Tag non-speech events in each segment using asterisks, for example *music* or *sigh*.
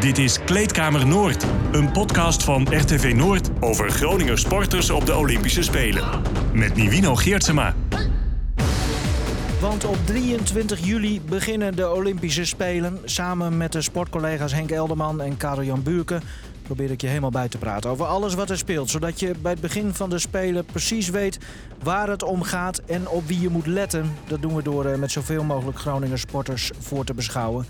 Dit is Kleedkamer Noord, een podcast van RTV Noord over Groninger sporters op de Olympische Spelen. Met Nivino Geertsema. Want op 23 juli beginnen de Olympische Spelen. Samen met de sportcollega's Henk Elderman en Karel-Jan Buurken probeer ik je helemaal bij te praten over alles wat er speelt. Zodat je bij het begin van de Spelen precies weet waar het om gaat en op wie je moet letten. Dat doen we door eh, met zoveel mogelijk Groninger sporters voor te beschouwen.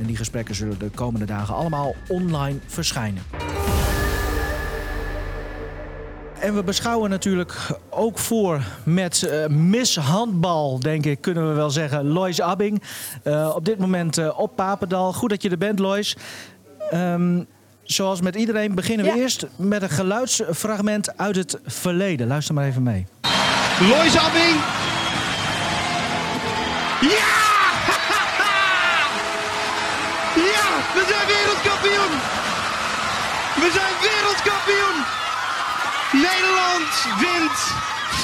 En die gesprekken zullen de komende dagen allemaal online verschijnen. En we beschouwen natuurlijk ook voor met uh, mishandbal, denk ik, kunnen we wel zeggen. Lois Abbing. Uh, op dit moment uh, op Papendal. Goed dat je er bent, Lois. Um, zoals met iedereen beginnen we ja. eerst met een geluidsfragment uit het verleden. Luister maar even mee. Lois Abbing. Nederland wint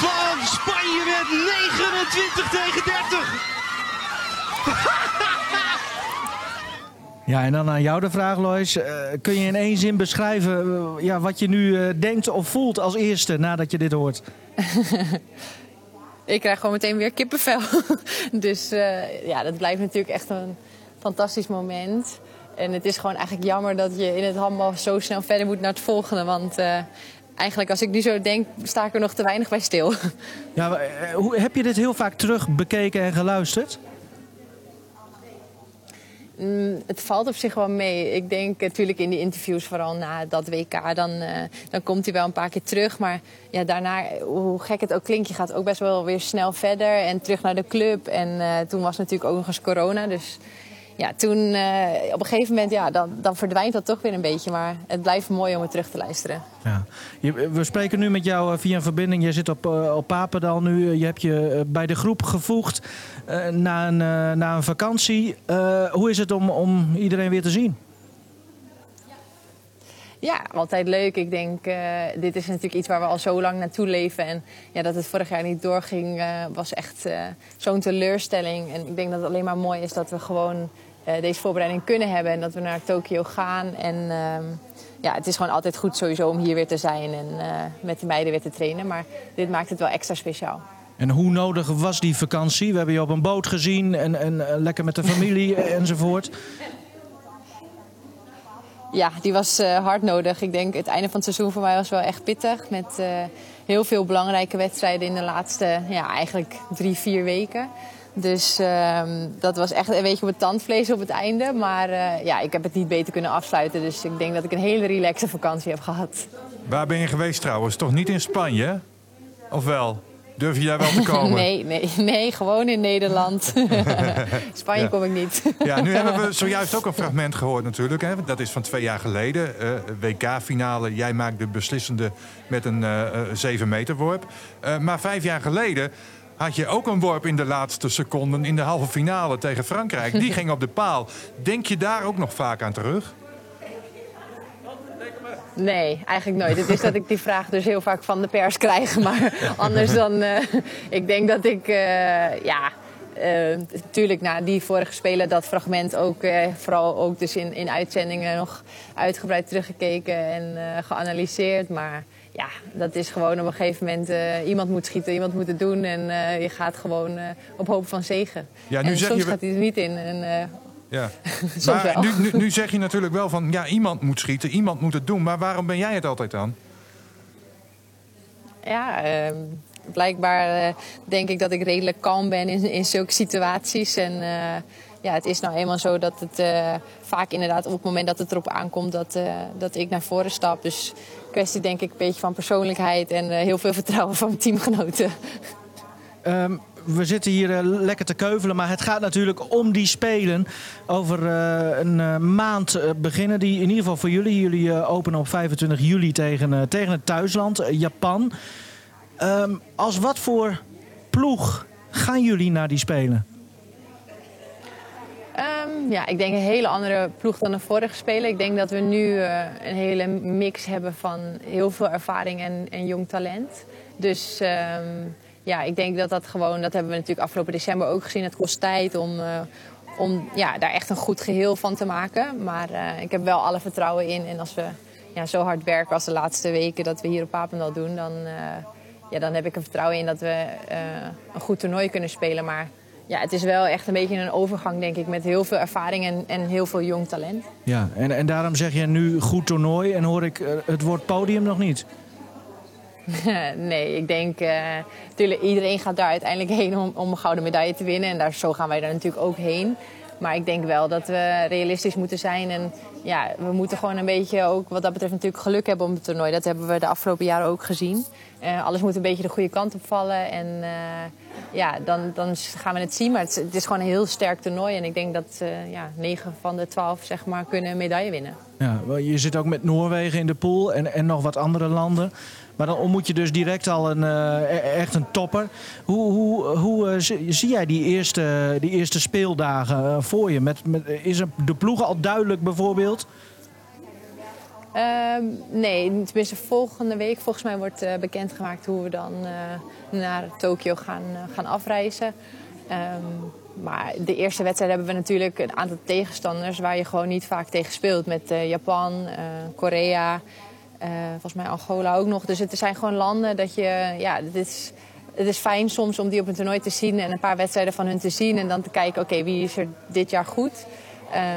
van Spanje met 29 tegen 30. *laughs* Ja, en dan aan jou de vraag, Lois. Uh, kun je in één zin beschrijven uh, ja, wat je nu uh, denkt of voelt als eerste nadat je dit hoort? *laughs* ik krijg gewoon meteen weer kippenvel. *laughs* dus ja, dat blijft natuurlijk echt een fantastisch moment. En het is gewoon eigenlijk jammer dat je in het handbal zo snel verder moet naar het volgende. Want eigenlijk als ik nu zo denk, sta ik er nog te weinig bij stil. *laughs* Ja, hoe, heb je dit heel vaak terug bekeken en geluisterd? Mm, het valt op zich wel mee. Ik denk natuurlijk in die interviews, vooral na dat WK, dan, uh, dan komt hij wel een paar keer terug. Maar ja, daarna, hoe gek het ook klinkt, je gaat ook best wel weer snel verder en terug naar de club. En uh, toen was natuurlijk ook nog eens corona. Dus ja, toen uh, op een gegeven moment, ja, dan, dan verdwijnt dat toch weer een beetje. Maar het blijft mooi om het terug te luisteren. Ja. Je, we spreken nu met jou via een verbinding. Je zit op, uh, op Papendal nu. Je hebt je bij de groep gevoegd uh, na, een, na een vakantie. hoe is het om, om iedereen weer te zien? Ja, altijd leuk. Ik denk, uh, dit is natuurlijk iets waar we al zo lang naartoe leven. En ja, dat het vorig jaar niet doorging, uh, was echt uh, zo'n teleurstelling. En ik denk dat het alleen maar mooi is dat we gewoon deze voorbereiding kunnen hebben. En dat we naar Tokio gaan. En ehm, ja, het is gewoon altijd goed sowieso om hier weer te zijn en met de meiden weer te trainen. Maar dit maakt het wel extra speciaal. En hoe nodig was die vakantie? We hebben je op een boot gezien en, en lekker met de familie enzovoort. *laughs* Ja, die was uh, hard nodig. Ik denk het einde van het seizoen voor mij was wel echt pittig. Met uh, heel veel belangrijke wedstrijden in de laatste, ja, eigenlijk drie, vier weken. Dus uh, dat was echt een beetje op het tandvlees op het einde. Maar uh, ja, ik heb het niet beter kunnen afsluiten. Dus ik denk dat ik een hele relaxe vakantie heb gehad. Waar ben je geweest trouwens? Toch niet in Spanje? Of wel? Durf jij wel te *laughs* komen? nee, nee, nee, gewoon in Nederland. *laughs* Spanje ja. kom ik niet. ja, nu hebben we *laughs* zojuist ook een fragment gehoord natuurlijk. Hè. Dat is van twee jaar geleden. Uh, WK-finale. Jij maakt de beslissende met een uh, 7 meter worp. Uh, maar vijf jaar geleden had je ook een worp in de laatste seconden in de halve finale tegen Frankrijk. Die *laughs* ging op de paal. Denk je daar ook nog vaak aan terug? Nee, eigenlijk nooit. Het is dat ik die vraag dus heel vaak van de pers krijg. Maar *laughs* anders dan... Uh, ik denk dat ik... Uh, ja... Natuurlijk, uh, na die vorige spelen, dat fragment ook, vooral ook dus in, in uitzendingen nog uitgebreid teruggekeken en geanalyseerd. Maar ja, dat is gewoon op een gegeven moment, iemand moet schieten, iemand moet het doen. En je gaat gewoon op hoop van zegen. Ja, nu en zeg soms je... gaat hij er niet in. En, ja. *laughs* maar nu, nu, nu, zeg je natuurlijk wel van ja, iemand moet schieten, iemand moet het doen. Maar waarom ben jij het altijd dan? Ja, uh, blijkbaar denk ik dat ik redelijk kalm ben in, in zulke situaties. En ja, het is nou eenmaal zo dat het vaak inderdaad op het moment dat het erop aankomt dat, dat ik naar voren stap. Dus kwestie denk ik een beetje van persoonlijkheid en heel veel vertrouwen van teamgenoten. Um, we zitten hier uh, lekker te keuvelen, maar het gaat natuurlijk om die spelen. Over uh, een maand beginnen die in ieder geval voor jullie. Jullie openen op 25 juli tegen, tegen het thuisland, Japan. Um, als wat voor ploeg gaan jullie naar die spelen? Um, ja, ik denk een hele andere ploeg dan de vorige spelen. Ik denk dat we nu een hele mix hebben van heel veel ervaring en, en jong talent. Dus ja, ik denk dat dat gewoon, dat hebben we natuurlijk afgelopen december ook gezien. Het kost tijd om, uh, om ja, daar echt een goed geheel van te maken. Maar uh, ik heb wel alle vertrouwen in. En als we ja, zo hard werken als de laatste weken dat we hier op Papendal doen... dan, ja, dan heb ik er vertrouwen in dat we een goed toernooi kunnen spelen. Maar ja, het is wel echt een beetje een overgang, denk ik, met heel veel ervaring en, en heel veel jong talent. Ja, en, en daarom zeg je nu goed toernooi en hoor ik het woord podium nog niet. *laughs* nee, ik denk, uh, natuurlijk, iedereen gaat daar uiteindelijk heen om, om een gouden medaille te winnen. En daar, zo gaan wij daar natuurlijk ook heen. Maar ik denk wel dat we realistisch moeten zijn. En ja, we moeten gewoon een beetje ook wat dat betreft natuurlijk geluk hebben op het toernooi. Dat hebben we de afgelopen jaren ook gezien. Uh, alles moet een beetje de goede kant op vallen. En uh, ja, dan, dan gaan we het zien. Maar het, is gewoon een heel sterk toernooi. En ik denk dat uh, ja, 9 van de 12 zeg maar, kunnen medaille winnen. Ja, je zit ook met Noorwegen in de pool en, en nog wat andere landen. Maar dan ontmoet je dus direct al een, uh, echt een topper. Hoe, hoe, hoe uh, zie jij die eerste, die eerste speeldagen uh, voor je? Met, met, is de ploeg al duidelijk bijvoorbeeld? Um, nee, tenminste volgende week volgens mij wordt bekendgemaakt hoe we dan naar Tokio gaan, gaan afreizen. Um, maar de eerste wedstrijd hebben we natuurlijk een aantal tegenstanders waar je gewoon niet vaak tegen speelt. Met Japan, Korea, uh, volgens mij Angola ook nog. Dus het zijn gewoon landen dat je... Ja, het is, het is fijn soms om die op een toernooi te zien... en een paar wedstrijden van hun te zien... en dan te kijken, oké, wie is er dit jaar goed?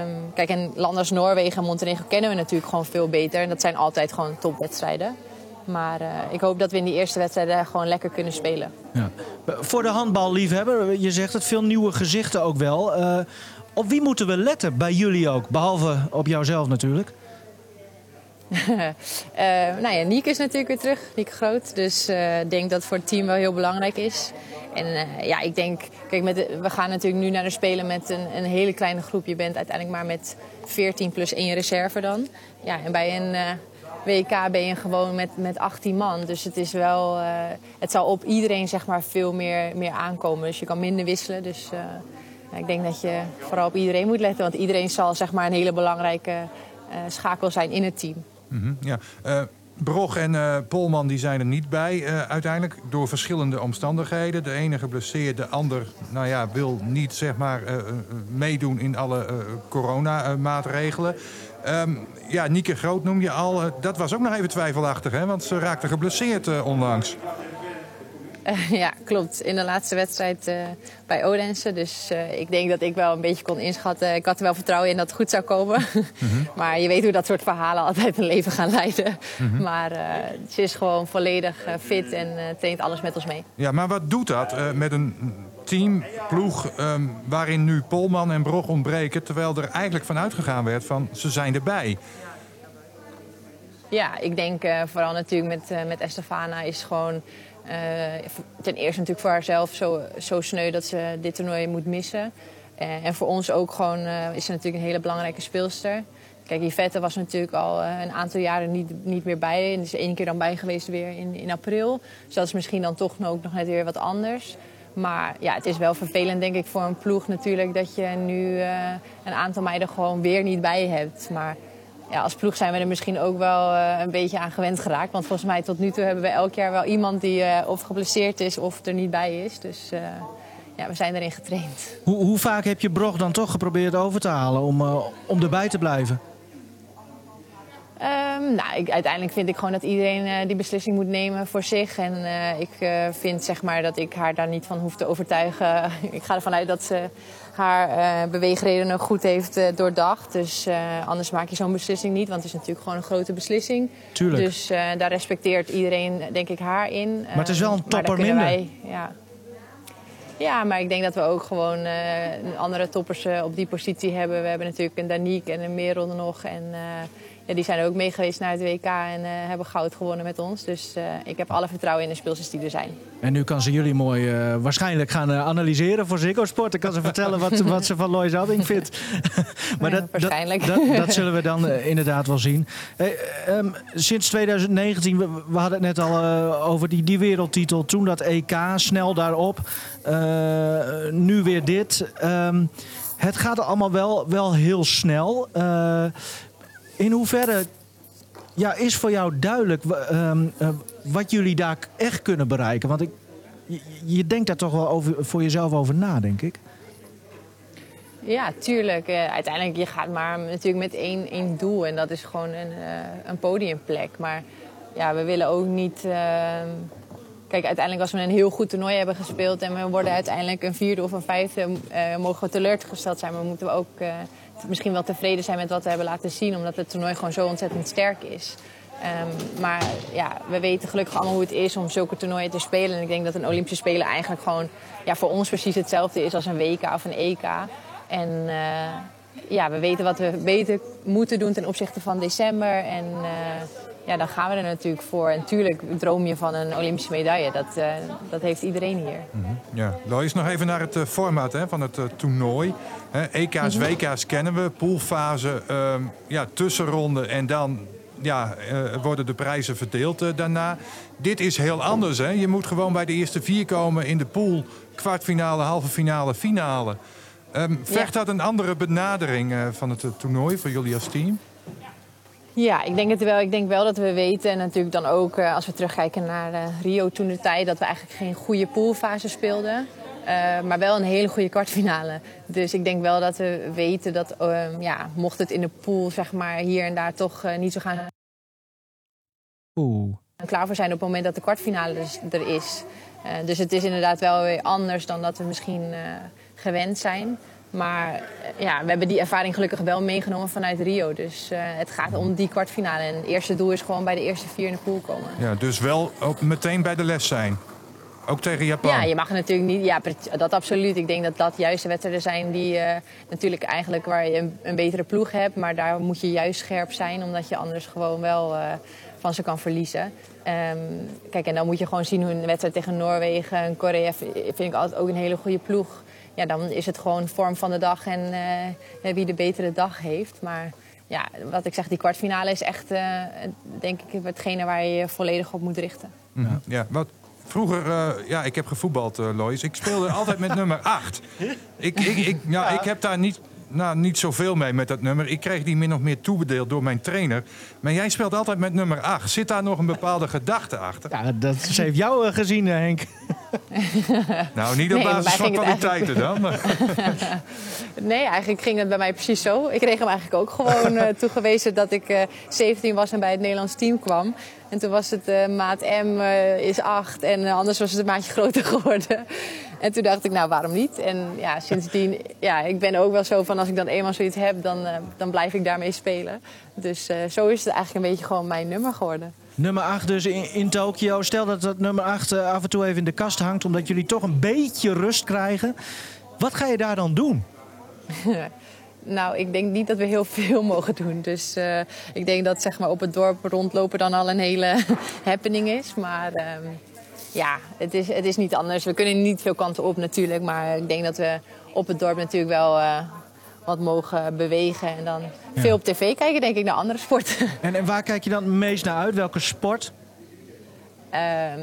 Um, kijk, en landen als Noorwegen en Montenegro kennen we natuurlijk gewoon veel beter. En dat zijn altijd gewoon topwedstrijden. Maar uh, ik hoop dat we in die eerste wedstrijden gewoon lekker kunnen spelen. Ja. Voor de handballiefhebber, je zegt het, veel nieuwe gezichten ook wel. Uh, op wie moeten we letten bij jullie ook? Behalve op jouzelf natuurlijk. Uh, *laughs* nou ja, Niek is natuurlijk weer terug, Niek Groot. Dus ik uh, denk dat het voor het team wel heel belangrijk is. En uh, ja, ik denk, kijk, met we gaan natuurlijk nu naar de Spelen met een, een, hele kleine groep. Je bent uiteindelijk maar met 14 plus één reserve dan. Ja, en bij een WK ben je gewoon met, met 18 man. Dus het is wel, het zal op iedereen zeg maar veel meer, meer aankomen. Dus je kan minder wisselen. Dus ik denk dat je vooral op iedereen moet letten. Want iedereen zal zeg maar een hele belangrijke schakel zijn in het team. Mm ja. Uh, Brog en uh, Polman die zijn er niet bij uh, uiteindelijk door verschillende omstandigheden. De ene geblesseerd, de ander nou ja, wil niet zeg maar, meedoen in alle coronamaatregelen. Um, ja, Nieke Groot noem je al. dat was ook nog even twijfelachtig, hè? want ze raakte geblesseerd onlangs. Uh, *laughs* ja, klopt. In de laatste wedstrijd uh, bij Odense. Dus uh, ik denk dat ik wel een beetje kon inschatten. Ik had er wel vertrouwen in dat het goed zou komen. *laughs* -hmm. maar je weet hoe dat soort verhalen altijd een leven gaan leiden. -hmm. Maar ze is gewoon volledig fit en traint alles met ons mee. Ja, maar wat doet dat met een team, ploeg, um, waarin nu Polman en Brog ontbreken... terwijl er eigenlijk van uitgegaan werd van ze zijn erbij... Ja, ik denk vooral natuurlijk met, met Estefana is gewoon... Uh, ten eerste natuurlijk voor haarzelf zo, zo sneu dat ze dit toernooi moet missen. Uh, en voor ons ook gewoon uh, is ze natuurlijk een hele belangrijke speelster. Kijk, Yvette was natuurlijk al een aantal jaren niet, niet meer bij. En is één keer dan bij geweest weer in, in april. Dus dat is misschien dan toch ook nog net weer wat anders. Maar ja, het is wel vervelend denk ik voor een ploeg natuurlijk... dat je nu een aantal meiden gewoon weer niet bij hebt. Maar ja, als ploeg zijn we er misschien ook wel uh, een beetje aan gewend geraakt. Want volgens mij tot nu toe hebben we elk jaar wel iemand die uh, of geblesseerd is of er niet bij is. Dus uh, ja, we zijn erin getraind. Hoe, hoe, vaak heb je Brog dan toch geprobeerd over te halen om, om erbij te blijven? Nou, ik, uiteindelijk vind ik gewoon dat iedereen uh, die beslissing moet nemen voor zich. En uh, ik uh, vind zeg maar dat ik haar daar niet van hoef te overtuigen. *laughs* ik ga ervan uit dat ze haar beweegredenen goed heeft doordacht. Dus anders maak je zo'n beslissing niet, want het is natuurlijk gewoon een grote beslissing. Tuurlijk. Dus daar respecteert iedereen denk ik haar in. Maar het is wel een topper minder. Wij, ja. Ja, maar ik denk dat we ook gewoon andere toppers op die positie hebben. We hebben natuurlijk een Danique en een Merel nog en... Ja, die zijn ook mee geweest naar het WK en uh, hebben goud gewonnen met ons. Dus uh, ik heb alle vertrouwen in de speelsters die er zijn. En nu kan ze jullie mooi uh, waarschijnlijk gaan analyseren voor Ziggo Sport. Dan kan ze vertellen wat, *laughs* wat ze van Lois Adding vindt. *laughs* maar dat, waarschijnlijk. Dat, dat, dat, zullen we dan inderdaad wel zien. Hey, um, sinds 2019, we, we, hadden het net al over die, die wereldtitel. Toen dat EK, snel daarop. nu weer dit. Um, het gaat allemaal wel, wel heel snel. In hoeverre ja, is voor jou duidelijk uh, uh, wat jullie daar echt kunnen bereiken? Want ik, je, denkt daar toch wel over, voor jezelf over na, denk ik. Ja, tuurlijk. Uh, uiteindelijk, je gaat maar natuurlijk met één, één doel. En dat is gewoon een, uh, een podiumplek. Maar ja, we willen ook niet... Uh, kijk, uiteindelijk als we een heel goed toernooi hebben gespeeld... en we worden uiteindelijk een vierde of een vijfde... mogen we teleurgesteld zijn. Maar moeten we ook misschien wel tevreden zijn met wat we hebben laten zien. Omdat het toernooi gewoon zo ontzettend sterk is. Um, maar ja, we weten gelukkig allemaal hoe het is om zulke toernooien te spelen. En ik denk dat een Olympische Spelen eigenlijk gewoon ja, voor ons precies hetzelfde is als een WK of een EK. En uh, ja, we weten wat we beter moeten doen ten opzichte van december. En uh, ja, dan gaan we er natuurlijk voor. En natuurlijk droom je van een Olympische medaille. Dat, uh, dat heeft iedereen hier. Mm -hmm. Ja, Lois, nog even naar het format hè, van het toernooi. Hè, EK's, mm -hmm. WK's kennen we, poolfase, um, ja, tussenronde en dan ja, worden de prijzen verdeeld daarna. Dit is heel anders. Hè? Je moet gewoon bij de eerste vier komen in de pool. Kwartfinale, halve finale, finale. Um, vergt ja. dat een andere benadering van het toernooi voor jullie als team? Ja, ik denk het wel. Ik denk wel dat we weten, en natuurlijk dan ook als we terugkijken naar Rio toen de tijd, dat we eigenlijk geen goede poolfase speelden. Uh, maar wel een hele goede kwartfinale. Dus ik denk wel dat we weten dat uh, ja, mocht het in de pool zeg maar, hier en daar toch uh, niet zo gaan. Oeh. Klaar voor zijn op het moment dat de kwartfinale er is. dus het is inderdaad wel weer anders dan dat we misschien gewend zijn. Maar ja, we hebben die ervaring gelukkig wel meegenomen vanuit Rio. Dus het gaat om die kwartfinale. En het eerste doel is gewoon bij de eerste vier in de pool komen. Ja, dus wel ook meteen bij de les zijn. Ook tegen Japan? Ja, je mag natuurlijk niet. Ja, dat absoluut. Ik denk dat dat juist de wedstrijden zijn die uh, natuurlijk eigenlijk waar je een, een, betere ploeg hebt. Maar daar moet je juist scherp zijn, omdat je anders gewoon wel uh, van ze kan verliezen. Um, kijk, en dan moet je gewoon zien hoe een wedstrijd tegen Noorwegen en Korea vind ik altijd ook een hele goede ploeg. Ja, dan is het gewoon vorm van de dag en uh, wie de betere dag heeft. Maar ja, wat ik zeg, die kwartfinale is echt, denk ik, hetgene waar je je volledig op moet richten. Ja, ja. wat Vroeger, uh, ja, ik heb gevoetbald, uh, Lois. Ik speelde *laughs* altijd met nummer 8. Ik, ik, ik, *laughs* ja, ik heb daar niet, nou, niet zoveel mee met dat nummer. Ik kreeg die min of meer toebedeeld door mijn trainer. Maar jij speelt altijd met nummer 8. Zit daar nog een bepaalde *laughs* gedachte achter? Ja, dat ze heeft jou uh, gezien, Henk. *laughs* nou, niet op nee, basis van kwaliteiten dan. Maar. *laughs* nee, eigenlijk ging het bij mij precies zo. Ik kreeg hem eigenlijk ook gewoon uh, toegewezen dat ik uh, 17 was en bij het Nederlands team kwam. En toen was het uh, maat M is 8 en anders was het een maatje groter *laughs* geworden. En toen dacht ik, nou waarom niet? En ja, sindsdien, ja, ik ben ook wel zo van als ik dan eenmaal zoiets heb, dan, dan blijf ik daarmee spelen. Dus zo is het eigenlijk een beetje gewoon mijn nummer geworden. Nummer 8 dus in, Tokio. Stel dat dat nummer 8 uh, af en toe even in de kast hangt... omdat jullie toch een beetje rust krijgen. Wat ga je daar dan doen? *laughs* nou, ik denk niet dat we heel veel mogen doen. Dus uh, ik denk dat zeg maar, op het dorp rondlopen dan al een hele *laughs* happening is. Maar um, ja, het is, het is niet anders. We kunnen niet veel kanten op natuurlijk. Maar ik denk dat we op het dorp natuurlijk wel... Uh, wat mogen bewegen. En dan ja. veel op tv kijken, denk ik, naar andere sporten. *laughs* En, en waar kijk je dan het meest naar uit? Welke sport? Uh,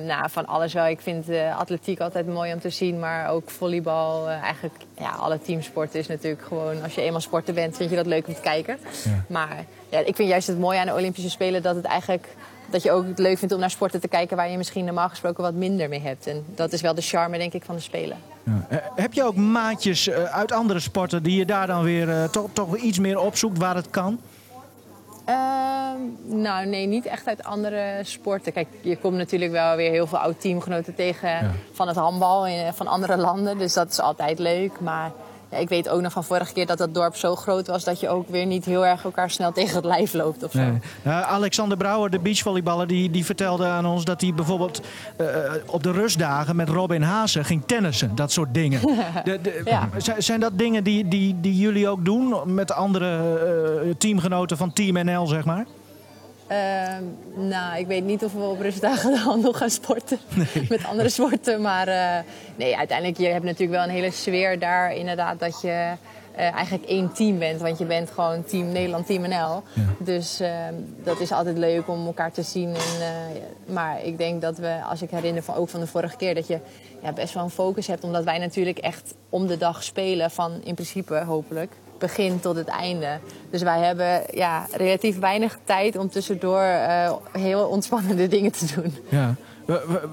nou, van alles wel. Ik vind uh, atletiek altijd mooi om te zien, maar ook volleybal. Uh, eigenlijk, ja, alle teamsporten is natuurlijk gewoon... Als je eenmaal sporter bent, vind je dat leuk om te kijken. Ja. Maar ja, ik vind juist het mooie aan de Olympische Spelen... dat het eigenlijk dat je ook het leuk vindt om naar sporten te kijken waar je misschien normaal gesproken wat minder mee hebt. En dat is wel de charme, denk ik, van de Spelen. Ja. Heb je ook maatjes uit andere sporten die je daar dan weer uh, toch, toch iets meer opzoekt waar het kan? Uh, nou, nee, niet echt uit andere sporten. Kijk, je komt natuurlijk wel weer heel veel oud-teamgenoten tegen ja. van het handbal van andere landen. Dus dat is altijd leuk. Maar ja, ik weet ook nog van vorige keer dat dat dorp zo groot was... dat je ook weer niet heel erg elkaar snel *laughs* tegen het lijf loopt of zo. Nee. Uh, Alexander Brouwer, de beachvolleyballer, die, die vertelde aan ons... dat hij bijvoorbeeld uh, op de rustdagen met Robin Haase ging tennissen. Dat soort dingen. *laughs* de, de, ja. Zijn dat dingen die, die, die jullie ook doen met andere uh, teamgenoten van Team NL, zeg maar? Uh, nou, ik weet niet of we op rustdagen de handel gaan sporten *laughs* nee. met andere sporten. Maar uh, nee, uiteindelijk, je hebt natuurlijk wel een hele sfeer daar inderdaad dat je uh, eigenlijk één team bent. Want je bent gewoon team Nederland, team NL. Ja. Dus ehm, dat is altijd leuk om elkaar te zien. En, eh, maar ik denk dat we, als ik herinner van, ook van de vorige keer, dat je ja, best wel een focus hebt. Omdat wij natuurlijk echt om de dag spelen van in principe hopelijk begin tot het einde. Dus wij hebben ja, relatief weinig tijd om tussendoor uh, heel ontspannende *laughs* dingen te doen. Ja.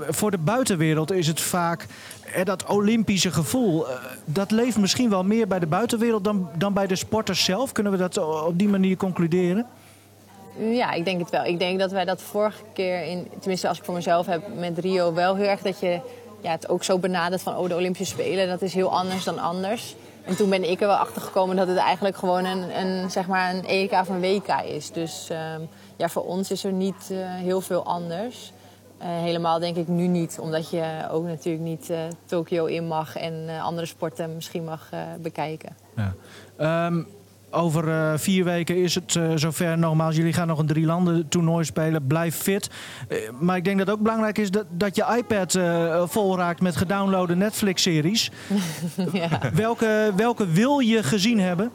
Voor de buitenwereld is het vaak eh, dat Olympische gevoel. eh, Dat leeft misschien wel meer bij de buitenwereld dan, dan bij de sporters zelf. Kunnen we dat op die manier concluderen? Ja, ik denk het wel. Ik denk dat wij dat vorige keer, in, tenminste als ik voor mezelf heb met Rio, wel heel erg dat je ja, het ook zo benadert van oh, de Olympische Spelen, dat is heel anders dan anders. En toen ben ik er wel achter gekomen dat het eigenlijk gewoon een, een, zeg maar een EK een WK is. Dus ehm, ja, voor ons is er niet eh, heel veel anders. Eh, helemaal denk ik nu niet, omdat je ook natuurlijk niet eh Tokio in mag en andere sporten misschien mag bekijken. Ja. Ehm, over eh, vier weken is het eh, zover. Nogmaals, jullie gaan nog een drie landen toernooi spelen. Blijf fit. Eh, maar ik denk dat het ook belangrijk is dat, dat je iPad vol raakt met gedownloade Netflix-series. *laughs* ja. welke, welke wil je gezien hebben?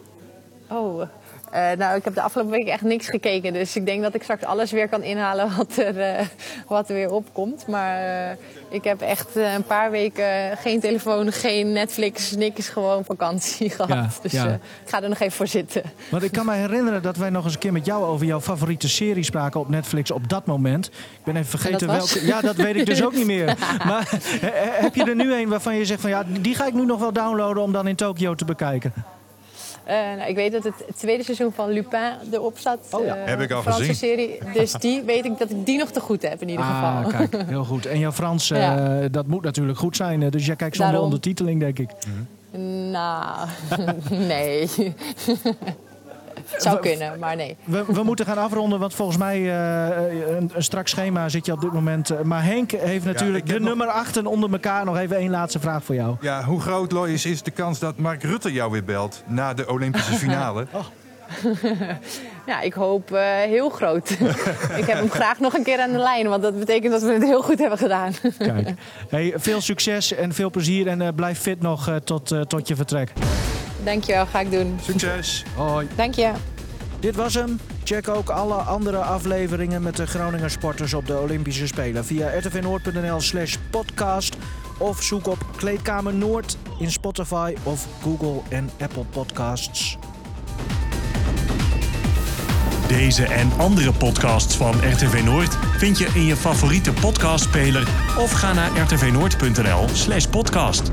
Oh, eh, nou, ik heb de afgelopen week echt niks gekeken. Dus ik denk dat ik straks alles weer kan inhalen *laughs* wat er, eh, wat er weer opkomt. Maar eh, ik heb echt een paar weken geen telefoon, geen Netflix, niks. Gewoon vakantie *laughs* gehad. Ja, dus ja. ik ga er nog even voor zitten. Want ik kan me herinneren dat wij nog eens een keer met jou over jouw favoriete serie spraken op Netflix op dat moment. Ik ben even vergeten welke. Ja, dat weet ik dus ook niet meer. *laughs* Maar heb je er nu een waarvan je zegt van ja, die ga ik nu nog wel downloaden om dan in Tokio te bekijken? Eh, nou, ik weet dat het tweede seizoen van Lupin erop staat. Oh ja. eh, Heb ik al Franse gezien. serie. Dus die weet ik dat ik die nog te goed heb in ieder Ah, geval. kijk, heel goed. En jouw Frans, eh, Ja. dat moet natuurlijk goed zijn. Dus jij kijkt zonder Daarom. ondertiteling, denk ik. Nou, *laughs* nee. *laughs* Het zou kunnen, maar nee. We, we moeten gaan afronden, want volgens mij eh, een, een strak schema zit je op dit moment. eh, Maar Henk heeft natuurlijk de nog- nummer 8 onder elkaar. Nog even één laatste vraag voor jou. Ja, hoe groot, Lois, is de kans dat Mark Rutte jou weer belt na de Olympische *laughs* finale? *laughs* Ja, ik hoop eh, heel groot. *laughs* ik heb hem graag nog een keer aan de lijn, want dat betekent dat we het heel goed hebben gedaan. Kijk. Hey, veel succes en veel plezier. En eh, blijf fit nog eh, tot, eh, tot je vertrek. Dankjewel, ga ik doen. Succes! Hoi. Dank je. Dit was hem. Check ook alle andere afleveringen met de Groninger sporters op de Olympische Spelen via rtvnoord.nl slash podcast. Of zoek op Kleedkamer Noord in Spotify of Google en Apple Podcasts. Deze en andere podcasts van RTV Noord vind je in je favoriete podcastspeler of ga naar rtvnoord.nl/podcast.